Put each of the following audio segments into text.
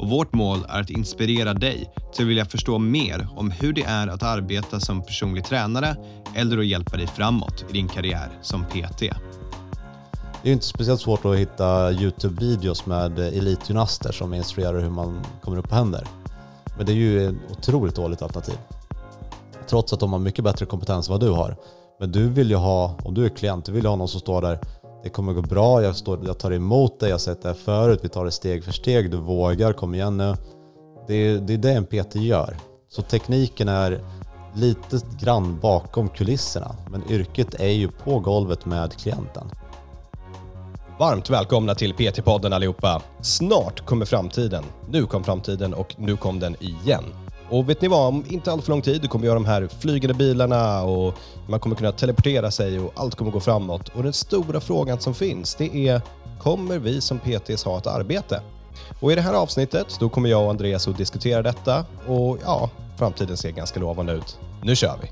och vårt mål är att inspirera dig till att vilja förstå mer om hur det är att arbeta som personlig tränare eller att hjälpa dig framåt i din karriär som PT. Det är inte speciellt svårt att hitta YouTube-videos med elitgymnaster som instruerar hur man kommer upp på händer. Men det är ju ett otroligt dåligt alternativ. Trots att de har mycket bättre kompetens än vad du har. Men du vill ju ha, om du är klient, du vill ju ha någon som står där det kommer gå bra, jag, står, jag tar emot dig, jag har sett det här förut, vi tar det steg för steg, du vågar, kom igen nu. Det är, det är det en PT gör. Så tekniken är lite grann bakom kulisserna, men yrket är ju på golvet med klienten. Varmt välkomna till PT-podden allihopa. Snart kommer framtiden. Nu kom framtiden och nu kom den igen. Och vet ni vad, om inte allt för lång tid, du kommer göra de här flygande bilarna och man kommer kunna teleportera sig och allt kommer gå framåt. Och den stora frågan som finns, det är kommer vi som PTs ha ett arbete? Och i det här avsnittet, då kommer jag och Andreas att diskutera detta och ja, framtiden ser ganska lovande ut. Nu kör vi!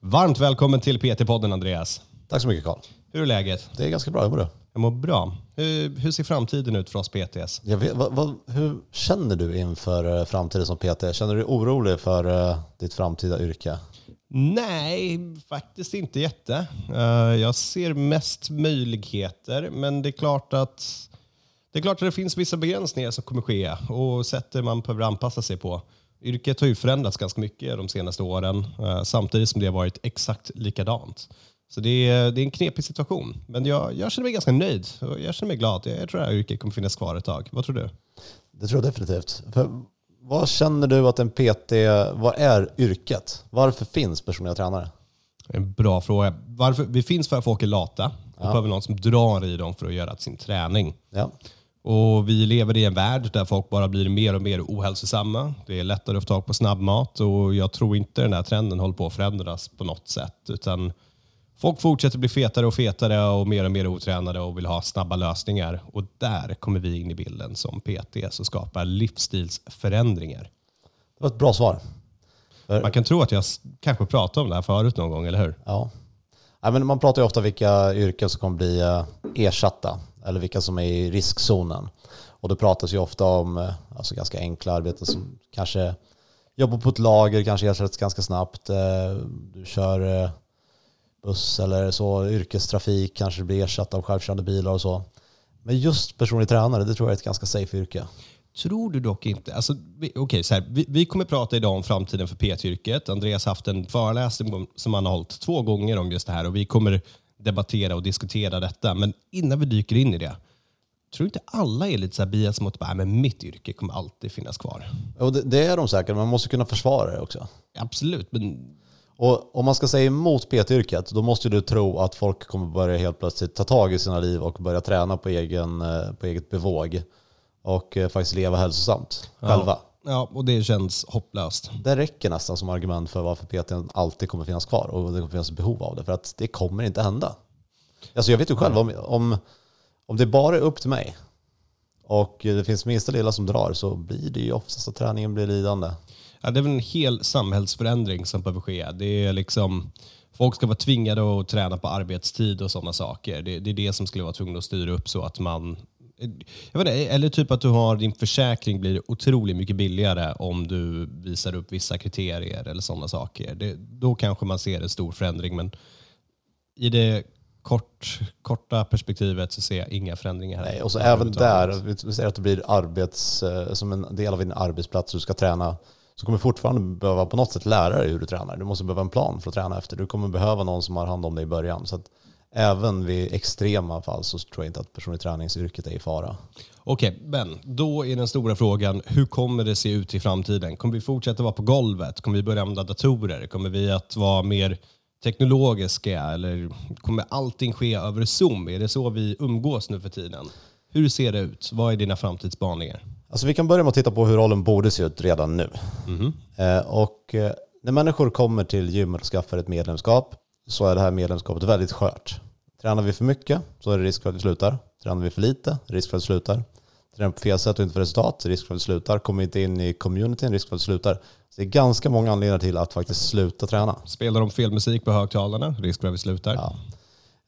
Varmt välkommen till PT-podden Andreas. Tack så mycket Karl. Hur är läget? Det är ganska bra, hur mår du? Jag mår bra. Hur, hur ser framtiden ut för oss PTs? Jag vet, vad, vad, hur känner du inför eh, framtiden som PT? Känner du dig orolig för uh, ditt framtida yrke? Nej, faktiskt inte jätte. Uh, jag ser mest möjligheter, men det är klart att det är klart att det finns vissa begränsningar som kommer ske och sätter man behöver anpassa sig på. Yrket har ju förändrats ganska mycket de senaste åren, samtidigt som det har varit exakt likadant. Så det är, det är en knepig situation. Men jag, jag känner mig ganska nöjd och jag känner mig glad. Jag, jag tror att det här yrket kommer finnas kvar ett tag. Vad tror du? Det tror jag definitivt. För vad känner du att en PT, vad är yrket? Varför finns personliga tränare? En bra fråga. Varför? Vi finns för att folk är lata och ja. behöver någon som drar i dem för att göra sin träning. Ja. Och Vi lever i en värld där folk bara blir mer och mer ohälsosamma. Det är lättare att få tag på snabbmat och jag tror inte den här trenden håller på att förändras på något sätt. Utan Folk fortsätter bli fetare och fetare och mer och mer otränade och vill ha snabba lösningar. Och där kommer vi in i bilden som PT som skapar livsstilsförändringar. Det var ett bra svar. Man kan tro att jag kanske pratade om det här förut någon gång, eller hur? Ja. ja men man pratar ju ofta vilka yrken som kommer bli eh, ersatta eller vilka som är i riskzonen. Och det pratas ju ofta om eh, alltså ganska enkla arbeten som kanske jobbar på ett lager, kanske ersätts ganska snabbt. Eh, du kör buss eller så, yrkestrafik kanske blir ersatt av självkörande bilar och så. Men just personlig tränare, det tror jag är ett ganska safe yrke. Tror du dock inte. Alltså, vi, okay, så här, vi, vi, kommer prata idag om framtiden för PT-yrket. Andreas har haft en föreläsning som han har hållit två gånger om just det här och vi kommer debattera och diskutera detta. Men innan vi dyker in i det, tror du inte alla är lite så här bias mot att mitt yrke kommer alltid finnas kvar? Jo, det, det är de säkert, man måste kunna försvara det också. Absolut, men och om man ska säga emot PT-yrket, då måste du tro att folk kommer börja helt plötsligt ta tag i sina liv och börja träna på, egen, eh, på eget bevåg. Och eh, faktiskt leva hälsosamt själva. Ja, och det känns hopplöst. Det räcker nästan som argument för varför PT alltid kommer finnas kvar och det kommer finnas behov av det. För att det kommer inte hända. Alltså jag vet ju själv, om, om, om det bara är upp till mig och det finns minsta lilla som drar så blir det ju oftast att träningen blir lidande. Ja, det är väl en hel samhällsförändring som behöver ske. Det är liksom, folk ska vara tvingade att träna på arbetstid och sådana saker. Det, det är det som skulle vara tvungen att styra upp så att man jag vet inte, eller typ att du har din försäkring blir otroligt mycket billigare om du visar upp vissa kriterier eller sådana saker. Det, då kanske man ser en stor förändring, men i det kort, korta perspektivet så ser jag inga förändringar. Nej, och så även där, vi säger att det blir arbets, eh, som en del av din arbetsplats, du ska träna så kommer du fortfarande behöva på något sätt lära dig hur du tränar. Du måste behöva en plan för att träna efter. Du kommer behöva någon som har hand om dig i början. Så att även vid extrema fall så tror jag inte att personlig träningsyrket är i fara. Okej, men då är den stora frågan, hur kommer det se ut i framtiden? Kommer vi fortsätta vara på golvet? Kommer vi börja använda datorer? Kommer vi att vara mer teknologiska? Eller kommer allting ske över Zoom? Är det så vi umgås nu för tiden? Hur ser det ut? Vad är dina framtidsspaningar? Alltså vi kan börja med att titta på hur rollen borde se ut redan nu. Eh, och eh, när människor kommer till gymmet och skaffar ett medlemskap så är det här medlemskapet väldigt skört. Tränar vi för mycket så är det risk för att vi slutar. Tränar vi för lite, risk för att vi slutar. Tränar vi på fel sätt och inte för resultat, risk för att vi slutar. Kommer inte in i communityn, risk för att vi slutar. Så det är ganska många anledningar till att faktiskt sluta träna. Spelar de fel musik på högtalarna? Risk för att vi slutar. Ja.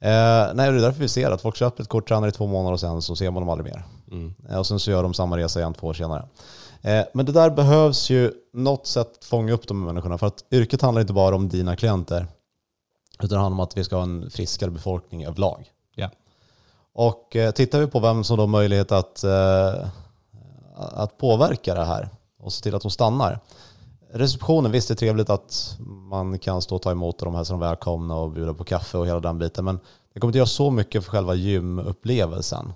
Eh, nej, det är därför vi ser att folk köper ett kort, tränar i två månader och sen så ser man dem aldrig mer. Mm. Eh, Och sen så gör de samma resa igen två år senare. Eh, Men det där behövs ju något sätt fånga upp de här människorna. För att yrket handlar inte bara om dina klienter. Utan det handlar om att vi ska ha en friskare befolkning överlag. Ja. Och eh, tittar vi på vem som har möjlighet att, eh, att påverka det här och se till att de stannar. Receptionen, visst det är trevligt att man kan stå och ta emot dem, hälsa dem välkomna och bjuda på kaffe och hela den biten. Men det kommer inte göra så mycket för själva gymupplevelsen.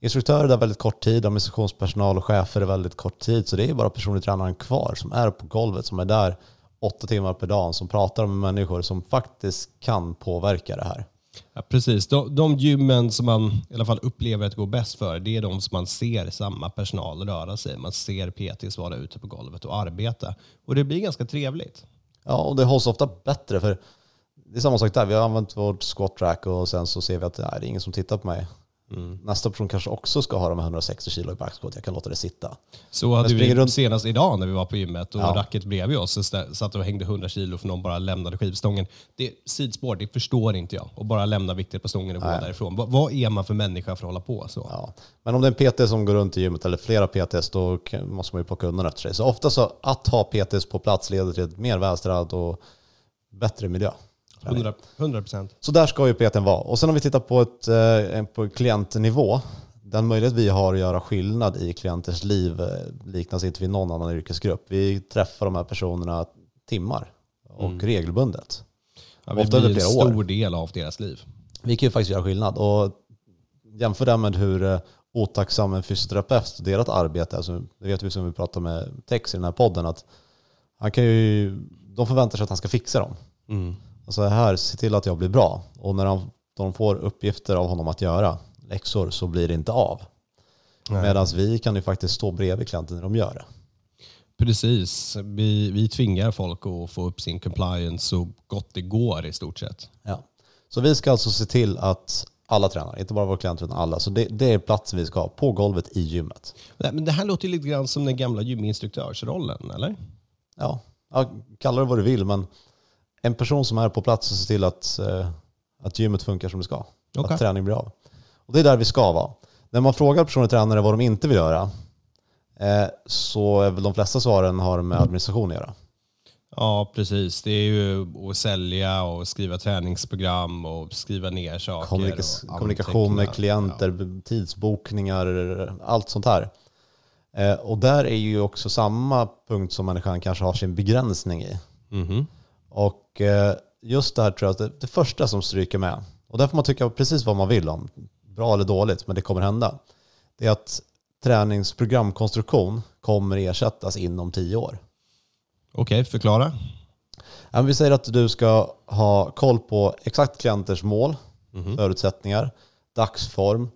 Instruktörer är väldigt kort tid, administrationspersonal och chefer är väldigt kort tid. Så det är bara personlig tränaren kvar som är på golvet, som är där åtta timmar per dag, som pratar med människor som faktiskt kan påverka det här. Ja, precis. De, de gymmen som man i alla fall upplever att det går bäst för, det är de som man ser samma personal röra sig. Man ser PTs vara ute på golvet och arbeta. Och det blir ganska trevligt. Ja, och det hålls ofta bättre för det är samma sak där. Vi har använt vårt squat track och sen så ser vi att nej, det är ingen som tittar på mig. Nästa person kanske också ska ha de här 160 kilo i backsquat. Jag kan låta det sitta. Så hade vi runt- senast idag när vi var på gymmet och Ja. racket bredvid oss så satt och hängde 100 kilo för någon bara lämnade skivstången. Det är sidspår, det förstår inte jag. Och bara lämna viktigt på stången och gå därifrån. Va, vad är man för människa för att hålla på så? Ja. Men om det är en PT som går runt i gymmet eller flera PTs då måste man ju plocka undan efter sig. Så ofta så att ha PTs på plats leder till ett mer välstädat och bättre miljö. 100 100 procent. Så där ska ju PTn vara. Och sen om vi tittar på, ett, eh, på klientnivå, den möjlighet vi har att göra skillnad i klienters liv eh, liknas inte vid någon annan yrkesgrupp. Vi träffar de här personerna timmar och regelbundet. Ja, vi Ofta blir en flera år. stor del av deras liv. Vi kan ju faktiskt göra skillnad. Och jämför det med hur eh, otacksam en fysioterapeut och deras arbete är. Det vet vi som vi pratar med Tex i den här podden. att han kan ju, De förväntar sig att han ska fixa dem. Mm. Alltså här, se till att jag blir bra. Och när han, de får uppgifter av honom att göra, läxor, så blir det inte av. Medan vi kan ju faktiskt stå bredvid klienten när de gör det. Precis. Vi, vi tvingar folk att få upp sin compliance så gott det går i stort sett. Ja. Så vi ska alltså se till att alla tränar, inte bara våra klienter utan alla. Så det, det är platsen vi ska ha, på golvet i gymmet. Men det här låter lite grann som den gamla gyminstruktörsrollen, eller? Ja, ja, kalla det vad du vill, men en person som är på plats och ser till att, eh, att gymmet funkar som det ska. Okej. Att träning blir av. Och det är där vi ska vara. När man frågar personer och tränare vad de inte vill göra eh, så är väl de flesta svaren har med administration att göra. Ja, precis. Det är ju att sälja och skriva träningsprogram och skriva ner saker. Kommunika- kommunikation med klienter, tidsbokningar, allt sånt här. Eh, och där är ju också samma punkt som människan kanske har sin begränsning i. Ja. Mhm. Och eh, just det här tror jag att det, det första som stryker med, och där får man tycka precis vad man vill om, bra eller dåligt, men det kommer hända, det är att träningsprogramkonstruktion kommer ersättas inom tio år. Okej, förklara. Ja, men Vi säger att du ska ha koll på exakt klienters mål, Mhm. förutsättningar, dagsform,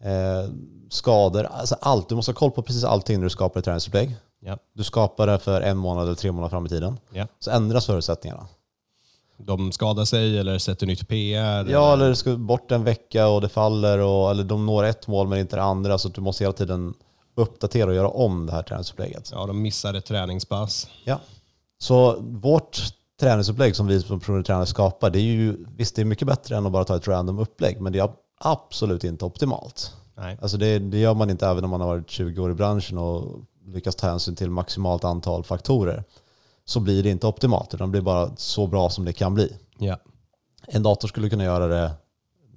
eh, skador, alltså allt. Du måste ha koll på precis allting när du skapar ett träningsupplägg. Ja. Du skapar det för en månad eller tre månader fram i tiden. Ja. Så ändras förutsättningarna. De skadar sig eller sätter nytt PR? Ja, eller det ska bort en vecka och det faller, och, eller de når ett mål men inte det andra. Så du måste hela tiden uppdatera och göra om det här träningsupplägget. Ja, de missar ett träningspass. Ja. Så vårt träningsupplägg som vi som personlig tränare skapar, det är ju visst det är mycket bättre än att bara ta ett random upplägg, men det är absolut inte optimalt. Nej. Alltså det, det gör man inte även om man har varit 20 år i branschen och lyckas ta hänsyn till maximalt antal faktorer. Så blir det inte optimalt, utan det blir bara så bra som det kan bli. Ja. En dator skulle kunna göra det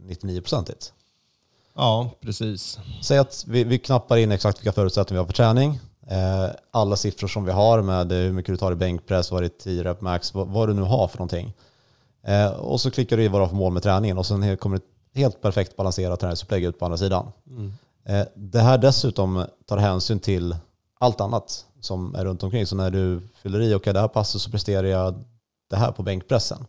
99-procentigt. ja, precis. Säg att vi, vi knappar in exakt vilka förutsättningar vi har för träning. Eh, alla siffror som vi har med hur mycket du tar i bänkpress, vad är det 10 rep max, vad, vad du nu har för någonting. Eh, och så klickar du i vad du har för mål med träningen och sen kommer ett helt perfekt balanserat träningsupplägg ut på andra sidan. Eh, det här dessutom tar hänsyn till allt annat som är runt omkring. Så när du fyller i, okej det här passet så presterar jag det här på bänkpressen.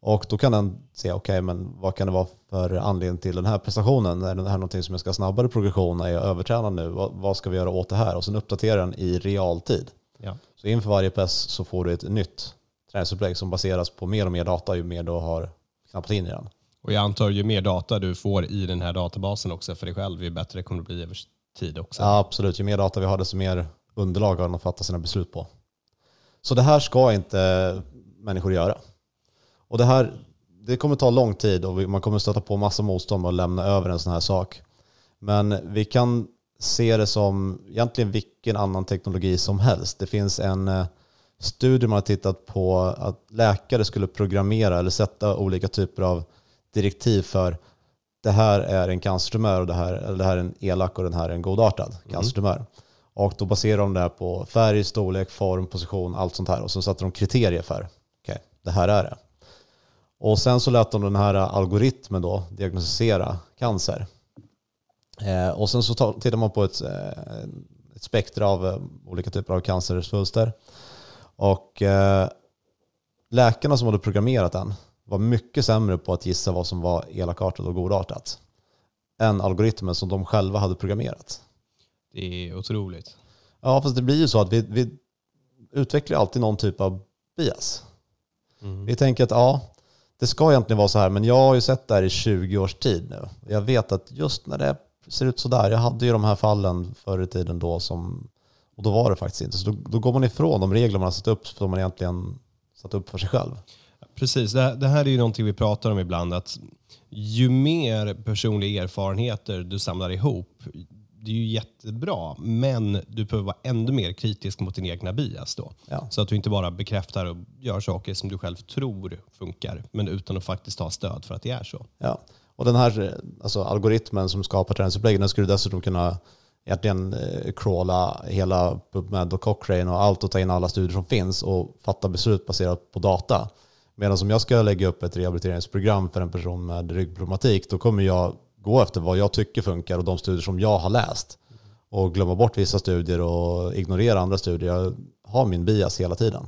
Och då kan den se, okej, men vad kan det vara för anledning till den här prestationen? Är det här någonting som jag ska ha snabbare progression? Är jag övertränad nu? Vad, vad ska vi göra åt det här? Och sen uppdatera den i realtid. Ja. Så inför varje pass så får du ett nytt träningsupplägg som baseras på mer och mer data ju mer du har knappat in i den. Och jag antar ju mer data du får i den här databasen också för dig själv, ju bättre kommer det bli över tid också. Ja, absolut. Ju mer data vi har desto mer underlag har de att fatta sina beslut på. Så det här ska inte människor göra. Och det här det kommer ta lång tid och man kommer stöta på massa motstånd och lämna över en sån här sak. Men vi kan se det som egentligen vilken annan teknologi som helst. Det finns en eh, studie man har tittat på att läkare skulle programmera eller sätta olika typer av direktiv för det här är en cancertumör och det här, eller det här är en elak och den här är en godartad cancertumör. Och då baserar de det här på färg, storlek, form, position, allt sånt här. Och så satte de kriterier för, okej, det här är det. Och sen så lät de den här algoritmen då diagnostisera cancer. Eh, och sen så ta- tittar man på ett, eh, ett spektra av eh, olika typer av cancersvulster. Och eh, läkarna som hade programmerat den var mycket sämre på att gissa vad som var elakartat och godartat än algoritmen som de själva hade programmerat. Det är otroligt. Ja, fast det blir ju så att vi, vi utvecklar alltid någon typ av bias. Mm. Vi tänker att ja, det ska egentligen vara så här, men jag har ju sett det här i 20 års tid nu. Jag vet att just när det ser ut så där, jag hade ju de här fallen förr i tiden då som, och då var det faktiskt inte. Så då, då går man ifrån de regler man har satt upp som man egentligen satt upp för sig själv. Precis, det, här- det här är ju någonting vi pratar om ibland. att Ju mer personliga erfarenheter du samlar ihop, det är ju jättebra, men du behöver vara ännu mer kritisk mot din egna bias då. Ja. Så att du inte bara bekräftar och gör saker som du själv tror funkar, men utan att faktiskt ha stöd för att det är så. Ja. Och den här alltså, algoritmen som skapar träningsuppläggen, den skulle dessutom kunna egentligen eh, crawla hela PubMed och Cochrane och allt och ta in alla studier som finns och fatta beslut baserat på data. Medan om jag ska lägga upp ett rehabiliteringsprogram för en person med ryggproblematik, då kommer jag gå efter vad jag tycker funkar och de studier som jag har läst. Och glömma bort vissa studier och ignorera andra studier. Jag har min bias hela tiden.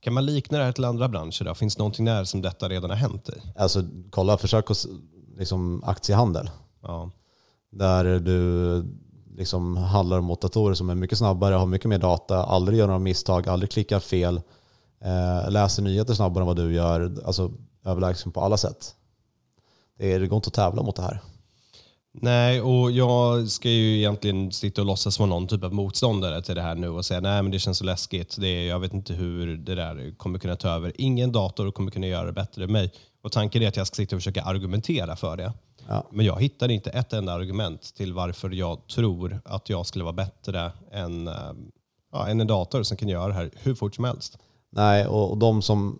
Kan man likna det här till andra branscher? Då? Finns det någonting där som detta redan har hänt i? Alltså kolla, försök att liksom aktiehandel. Ja. Där du liksom handlar mot datorer som är mycket snabbare, har mycket mer data, aldrig gör några misstag, aldrig klickar fel, eh, läser nyheter snabbare än vad du gör, alltså överlägsen på alla sätt. Det, är, det går inte att tävla mot det här. Nej, och jag ska ju egentligen sitta och låtsas vara någon typ av motståndare till det här nu och säga nej men det känns så läskigt. Det är, jag vet inte hur det där kommer kunna ta över. Ingen dator kommer kunna göra det bättre än mig. Och tanken är att jag ska sitta och försöka argumentera för det. Ja. Men jag hittar inte ett enda argument till varför jag tror att jag skulle vara bättre än, eh, ja, än en dator som kan göra det här hur fort som helst. Nej, och, och de som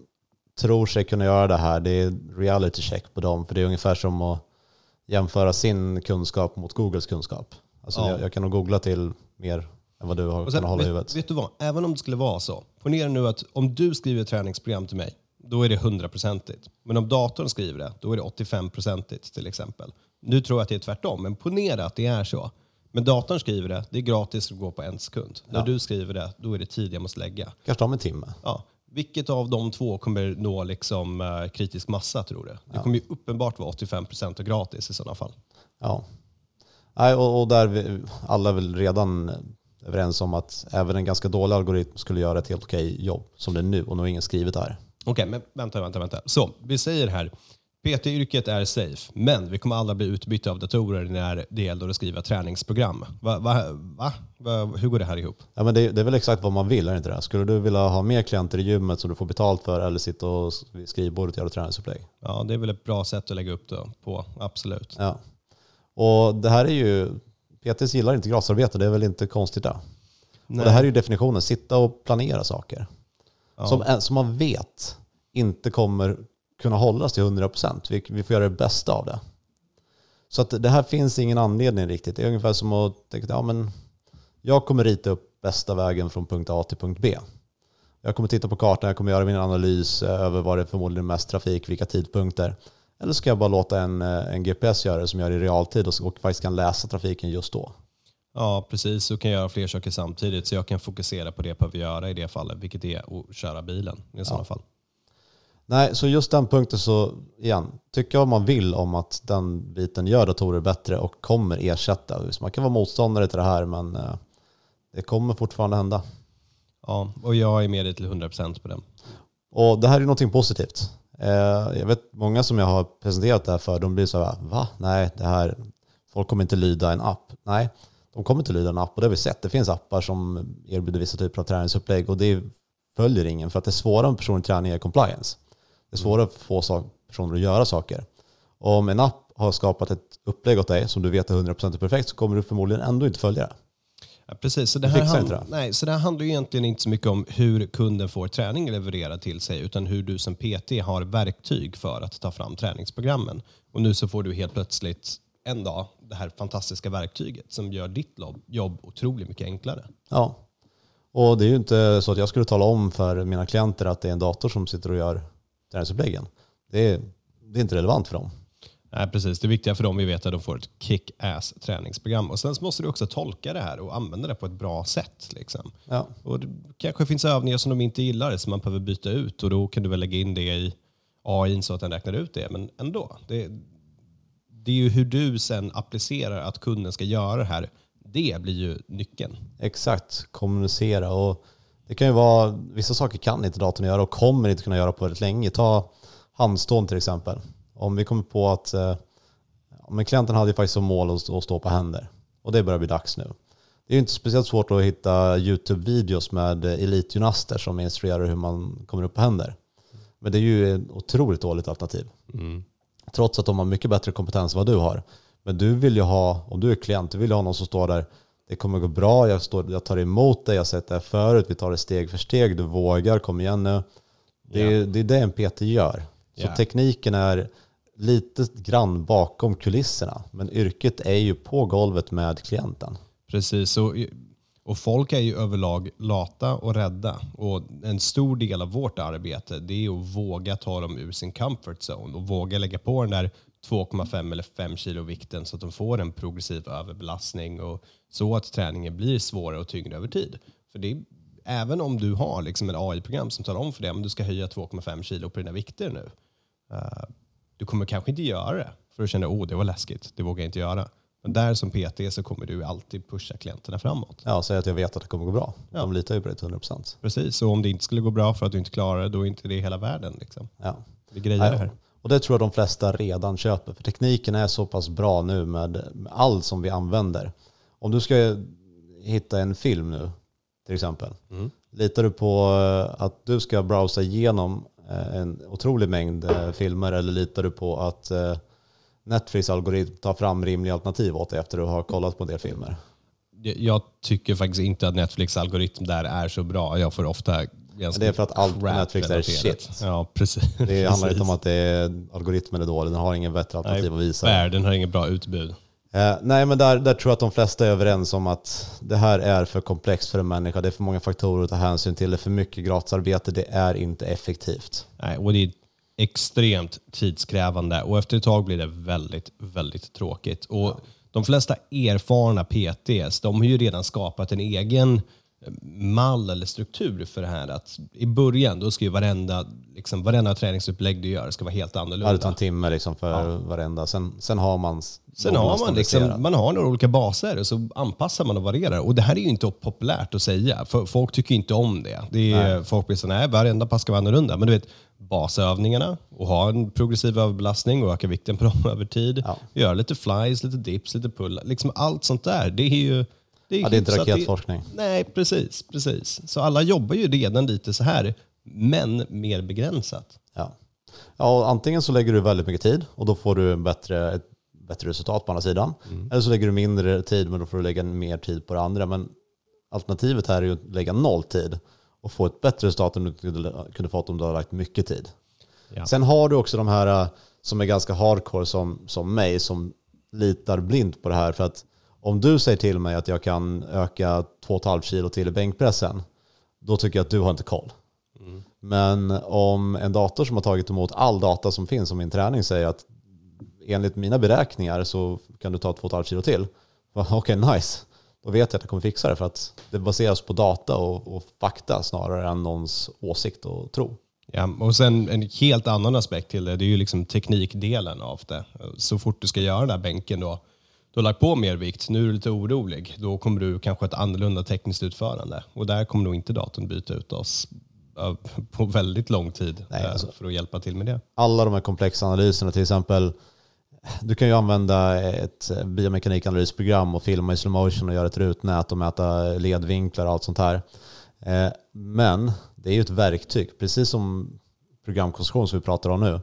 tror sig kunna göra det här, det är reality check på dem. För det är ungefär som att jämföra sin kunskap mot Googles kunskap. Alltså Ja. jag, jag kan nog googla till mer än vad du har kunnat hålla i vet, huvudet. vet du vad? Även om det skulle vara så. Ponera nu att om du skriver ett träningsprogram till mig, då är det 100-procentigt. Men om datorn skriver det, då är det 85-procentigt till exempel. Nu tror jag att det är tvärtom, men ponera att det är så. Men datorn skriver det, det är gratis att gå på en sekund. När Ja. du skriver det, då är det tid jag måste lägga. Kanske om en timme. Ja. Vilket av de två kommer nå liksom, eh, kritisk massa tror du? Det kommer ju uppenbart vara 85% och gratis i sådana fall. Ja. Nej, och, och där vi, alla är väl redan överens om att även en ganska dålig algoritm skulle göra ett helt okej jobb som det är nu och nu har ingen skrivit det här. Okej, men vänta, vänta, vänta. Så, vi säger här, PT-yrket är safe, men vi kommer alla bli utbytta av datorer när det gäller att skriva träningsprogram. Va, va, va? Hur går det här ihop? Ja, men det, det är väl exakt vad man vill, är det inte det? Skulle du vilja ha mer klienter i gymmet som du får betalt för eller sitta och skrivbordet och göra träningsupplägg? Ja, det är väl ett bra sätt att lägga upp det på, absolut. Ja. Och det här är ju, PTs gillar inte gratisarbete, det är väl inte konstigt det. Och det här är ju definitionen, sitta och planera saker. Ja. Som, som man vet inte kommer kunna hållas till 100%. Vi, vi får göra det bästa av det. Så att det här finns ingen anledning riktigt. Det är ungefär som att tänka, ja men jag kommer rita upp bästa vägen från punkt A till punkt B. Jag kommer titta på kartan, jag kommer göra min analys över vad det är förmodligen mest trafik, vilka tidpunkter. Eller ska jag bara låta en, en GPS göra det som gör det i realtid och, och faktiskt kan läsa trafiken just då. Ja, precis. Du kan göra fler saker samtidigt, så jag kan fokusera på det jag behöver göra i det fallet, vilket är att köra bilen i sådana fall. Nej, så just den punkten så, igen, tycka vad man vill om att den biten gör datorer bättre och kommer ersätta. Så man kan vara motståndare till det här, men eh, det kommer fortfarande hända. Ja, och jag är med dig till 100% på den. Och det här är någonting positivt. Eh, jag vet många som jag har presenterat det här för, de blir så här, va? Nej, det här, folk kommer inte lyda en app. Nej, de kommer inte lyda en app och det har vi sett. Det finns appar som erbjuder vissa typer av träningsupplägg och det följer ingen för att det är svårare om personlig träning är compliance. Det är svårare att få personer att göra saker. Och om en app har skapat ett upplägg åt dig som du vet är 100% perfekt så kommer du förmodligen ändå inte följa det. Ja, precis, så det, här hand, nej, så det här handlar egentligen inte så mycket om hur kunden får träning levererad till sig utan hur du som PT har verktyg för att ta fram träningsprogrammen. Och nu så får du helt plötsligt en dag det här fantastiska verktyget som gör ditt jobb otroligt mycket enklare. Ja, och det är ju inte så att jag skulle tala om för mina klienter att det är en dator som sitter och gör träningsuppläggen. Det är, det är inte relevant för dem. Nej, precis. Det viktiga för dem är att de får ett kick-ass träningsprogram. Och sen måste du också tolka det här och använda det på ett bra sätt. Liksom. Ja. Och det kanske finns övningar som de inte gillar som man behöver byta ut och då kan du väl lägga in det i AI så att den räknar ut det. Men ändå, det, det är ju hur du sen applicerar att kunden ska göra det här. Det blir ju nyckeln. Exakt, kommunicera. Och det kan ju vara, vissa saker kan inte datorn göra och kommer inte kunna göra på väldigt länge. Ta handstånd till exempel. Om vi kommer på att eh, men klienten hade ju faktiskt som mål att stå på händer och det börjar bli dags nu. Det är ju inte speciellt svårt att hitta YouTube-videos med elitgymnaster som instruerar hur man kommer upp på händer. Men det är ju ett otroligt dåligt alternativ. Mm. Trots att de har mycket bättre kompetens än vad du har. Men du vill ju ha, om du är klient, du vill ju ha någon som står där, det kommer gå bra, jag, står, jag tar emot dig, jag har sett det här förut, vi tar det steg för steg, du vågar, kom igen nu. Det är, yeah. det, är det en PT gör. Så yeah. tekniken är lite grann bakom kulisserna. Men yrket är ju på golvet med klienten. Precis, och, och folk är ju överlag lata och rädda. Och en stor del av vårt arbete det är att våga ta dem ur sin comfort zone och våga lägga på den där 2,5 eller 5 kilo vikten så att de får en progressiv överbelastning och så att träningen blir svårare och tyngre över tid. För det är, även om du har liksom ett AI-program som talar om för dig att du ska höja 2,5 kilo på dina vikter nu. Uh, du kommer kanske inte göra det för du känner att oh, det var läskigt, det vågar jag inte göra. Men där som PT så kommer du alltid pusha klienterna framåt. Ja, säg att jag vet att det kommer gå bra. Ja. De litar ju på dig till 100%. Precis, och om det inte skulle gå bra för att du inte klarar det, då är inte det hela världen. Liksom. Ja. Vi grejer det här. Och det tror jag de flesta redan köper. För tekniken är så pass bra nu med, allt som vi använder. Om du ska hitta en film nu, till exempel. Mm. Litar du på eh, att du ska browsa igenom Eh, en otrolig mängd eh, filmer eller litar du på att Netflix algoritm tar fram rimliga alternativ åt dig efter att du har kollat på en del filmer? Jag tycker faktiskt inte att Netflix algoritm där är så bra. Jag får ofta det är för att allt på Netflix är shit. Ja, precis. Det handlar inte om att är, algoritmen är dålig, den har ingen bättre alternativ Nej, att visa. Världen har inget bra utbud. Eh, nej, men där, där tror jag att de flesta är överens om att det här är för komplext för en människa. Det är för många faktorer att ta hänsyn till. Det är för mycket gratisarbete. Det är inte effektivt. Nej, och det är extremt tidskrävande och efter ett tag blir det väldigt, väldigt tråkigt. Och ja. De flesta erfarna PTs, de har ju redan skapat en egen mall eller struktur för det här. Att I början då ska ju varenda, liksom, varenda träningsupplägg du gör ska vara helt annorlunda. Ja, det tar en timme liksom för ja. varenda. Sen, sen har man Sen har man, liksom, man har några olika baser och så anpassar man och varierar. Och det här är ju inte populärt att säga, för folk tycker inte om det. det är, folk blir så nej, varenda pass ska vara annorlunda. Men du vet, basövningarna och ha en progressiv överbelastning och öka vikten på dem över tid. Ja. Göra lite flies, lite dips, lite pull. Liksom allt sånt där. Det är ju det är, ja, det är inte raketforskning. Det, nej, precis, precis. Så alla jobbar ju redan lite så här, men mer begränsat. Ja. Ja, antingen så lägger du väldigt mycket tid och då får du en bättre, ett bättre resultat på andra sidan. Mm. Eller så lägger du mindre tid men då får du lägga mer tid på det andra. Men alternativet här är ju att lägga noll tid och få ett bättre resultat än du kunde fått om du hade lagt mycket tid. Ja. Sen har du också de här äh, som är ganska hardcore som, som mig som litar blint på det här. För att om du säger till mig att jag kan öka 2,5 kilo till i bänkpressen, då tycker jag att du har inte koll. Mm. Men om en dator som har tagit emot all data som finns om min träning säger att enligt mina beräkningar så kan du ta 2,5 kilo till. Okej, okay, nice. Då vet jag att jag kommer fixa det för att det baseras på data och, och fakta snarare än någons åsikt och tro. Ja, och sen en helt annan aspekt till det, det är ju liksom teknikdelen av det. Så fort du ska göra den här bänken då, du har lagt på mer vikt, nu är du lite orolig, då kommer du kanske ett annorlunda tekniskt utförande. Och där kommer nog inte datorn byta ut oss eh, på väldigt lång tid Nej, eh, alltså- för att hjälpa till med det. alla de här komplexa analyserna, till exempel, du kan ju använda ett biomekanikanalysprogram och filma i slow motion och göra ett rutnät och mäta ledvinklar och allt sånt här. Eh, men det är ju ett verktyg, precis som programkonstruktion som vi pratar om nu.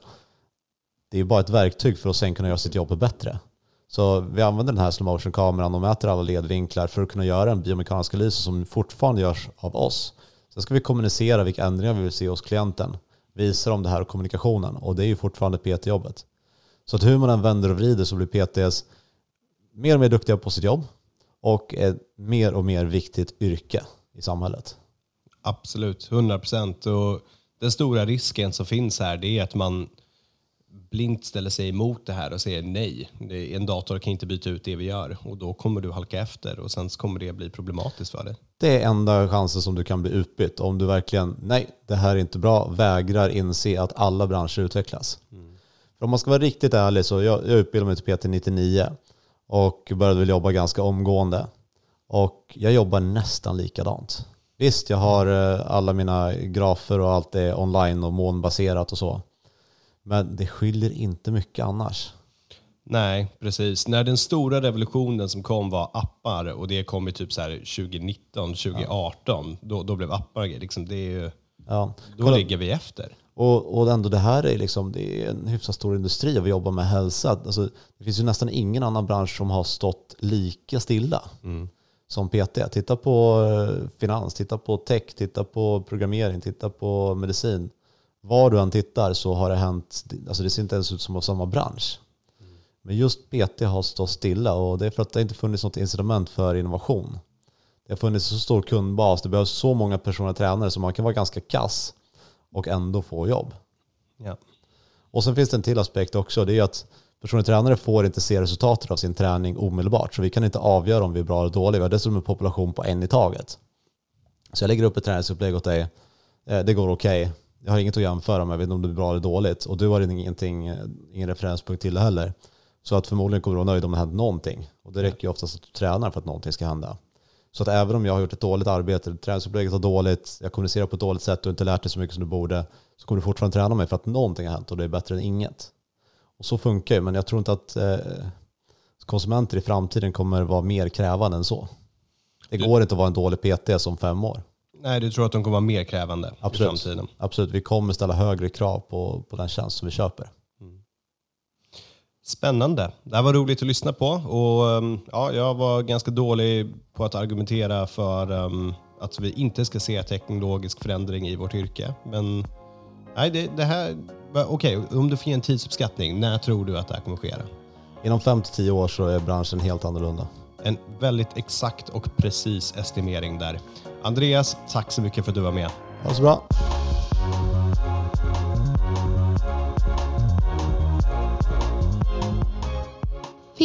Det är ju bara ett verktyg för att sen kunna göra sitt jobb bättre. Så vi använder den här slow motion-kameran och mäter alla ledvinklar för att kunna göra en biomekanisk analys som fortfarande görs av oss. Sen ska vi kommunicera vilka ändringar vi vill se hos klienten Visa dem det här och kommunikationen och det är ju fortfarande PT-jobbet. Så att hur man än vänder och vrider så blir PTs mer och mer duktiga på sitt jobb och ett mer och mer viktigt yrke i samhället. Absolut, 100 procent. Den stora risken som finns här det är att man blint ställer sig emot det här och säger nej. En dator kan inte byta ut det vi gör och då kommer du halka efter och sen kommer det bli problematiskt för dig. Det är enda chansen som du kan bli utbytt om du verkligen, nej det här är inte bra, vägrar inse att alla branscher utvecklas. För om man ska vara riktigt ärlig så jag, jag utbildade mig till PT 99 och började väl jobba ganska omgående. Och jag jobbar nästan likadant. Visst, jag har eh, alla mina grafer och allt är online och molnbaserat och så. Men det skiljer inte mycket annars. Nej, precis. När den stora revolutionen som kom var appar och det kom i typ så här 2019, 2018, då, då blev appar liksom, det är ju, Ja. då Kolla, ligger vi efter. Och, och ändå det här är, liksom, det är en hyfsat stor industri och vi jobbar med hälsa. Alltså, det finns ju nästan ingen annan bransch som har stått lika stilla som PT. Titta på eh, finans, titta på tech, titta på programmering, titta på medicin. Var du än tittar så har det hänt, alltså det ser inte ens ut som samma bransch. Men just PT har stått stilla och det är för att det inte funnits något incitament för innovation. Det har funnits så stor kundbas, det behövs så många personliga tränare så man kan vara ganska kass och ändå få jobb. Ja. Och sen finns det en till aspekt också, det är att personliga tränare får inte se resultatet av sin träning omedelbart. Så vi kan inte avgöra om vi är bra eller dåliga. Vi har dessutom en population på en i taget. Så jag lägger upp ett träningsupplägg åt dig. Eh, Det går okej. Jag har inget att jämföra med, jag vet inte om det är bra eller dåligt. Och du har ingenting, eh, ingen referenspunkt till det heller. Så att förmodligen kommer du vara nöjd om det händer någonting. Och det räcker ju oftast att du tränar för att någonting ska hända. Så att även om jag har gjort ett dåligt arbete, träningsupplägget var dåligt, jag kommunicerar på ett dåligt sätt och inte lärt dig så mycket som du borde, så kommer du fortfarande träna mig för att någonting har hänt och det är bättre än inget. Och så funkar ju, men jag tror inte att eh, konsumenter i framtiden kommer vara mer krävande än så. Det går inte att vara en dålig PT som fem år. Nej, du tror att de kommer vara mer krävande i Absolut. framtiden? Absolut, vi kommer ställa högre krav på, på den tjänst som vi köper. Spännande. Det här var roligt att lyssna på. Och, um, ja, jag var ganska dålig på att argumentera för um, att vi inte ska se teknologisk förändring i vårt yrke. Men nej, det, det här... Okej, om du får ge en tidsuppskattning, när tror du att det här kommer ske? Inom fem till tio år så är branschen helt annorlunda. En väldigt exakt och precis estimering där. Andreas, tack så mycket för att du var med. Ha så bra.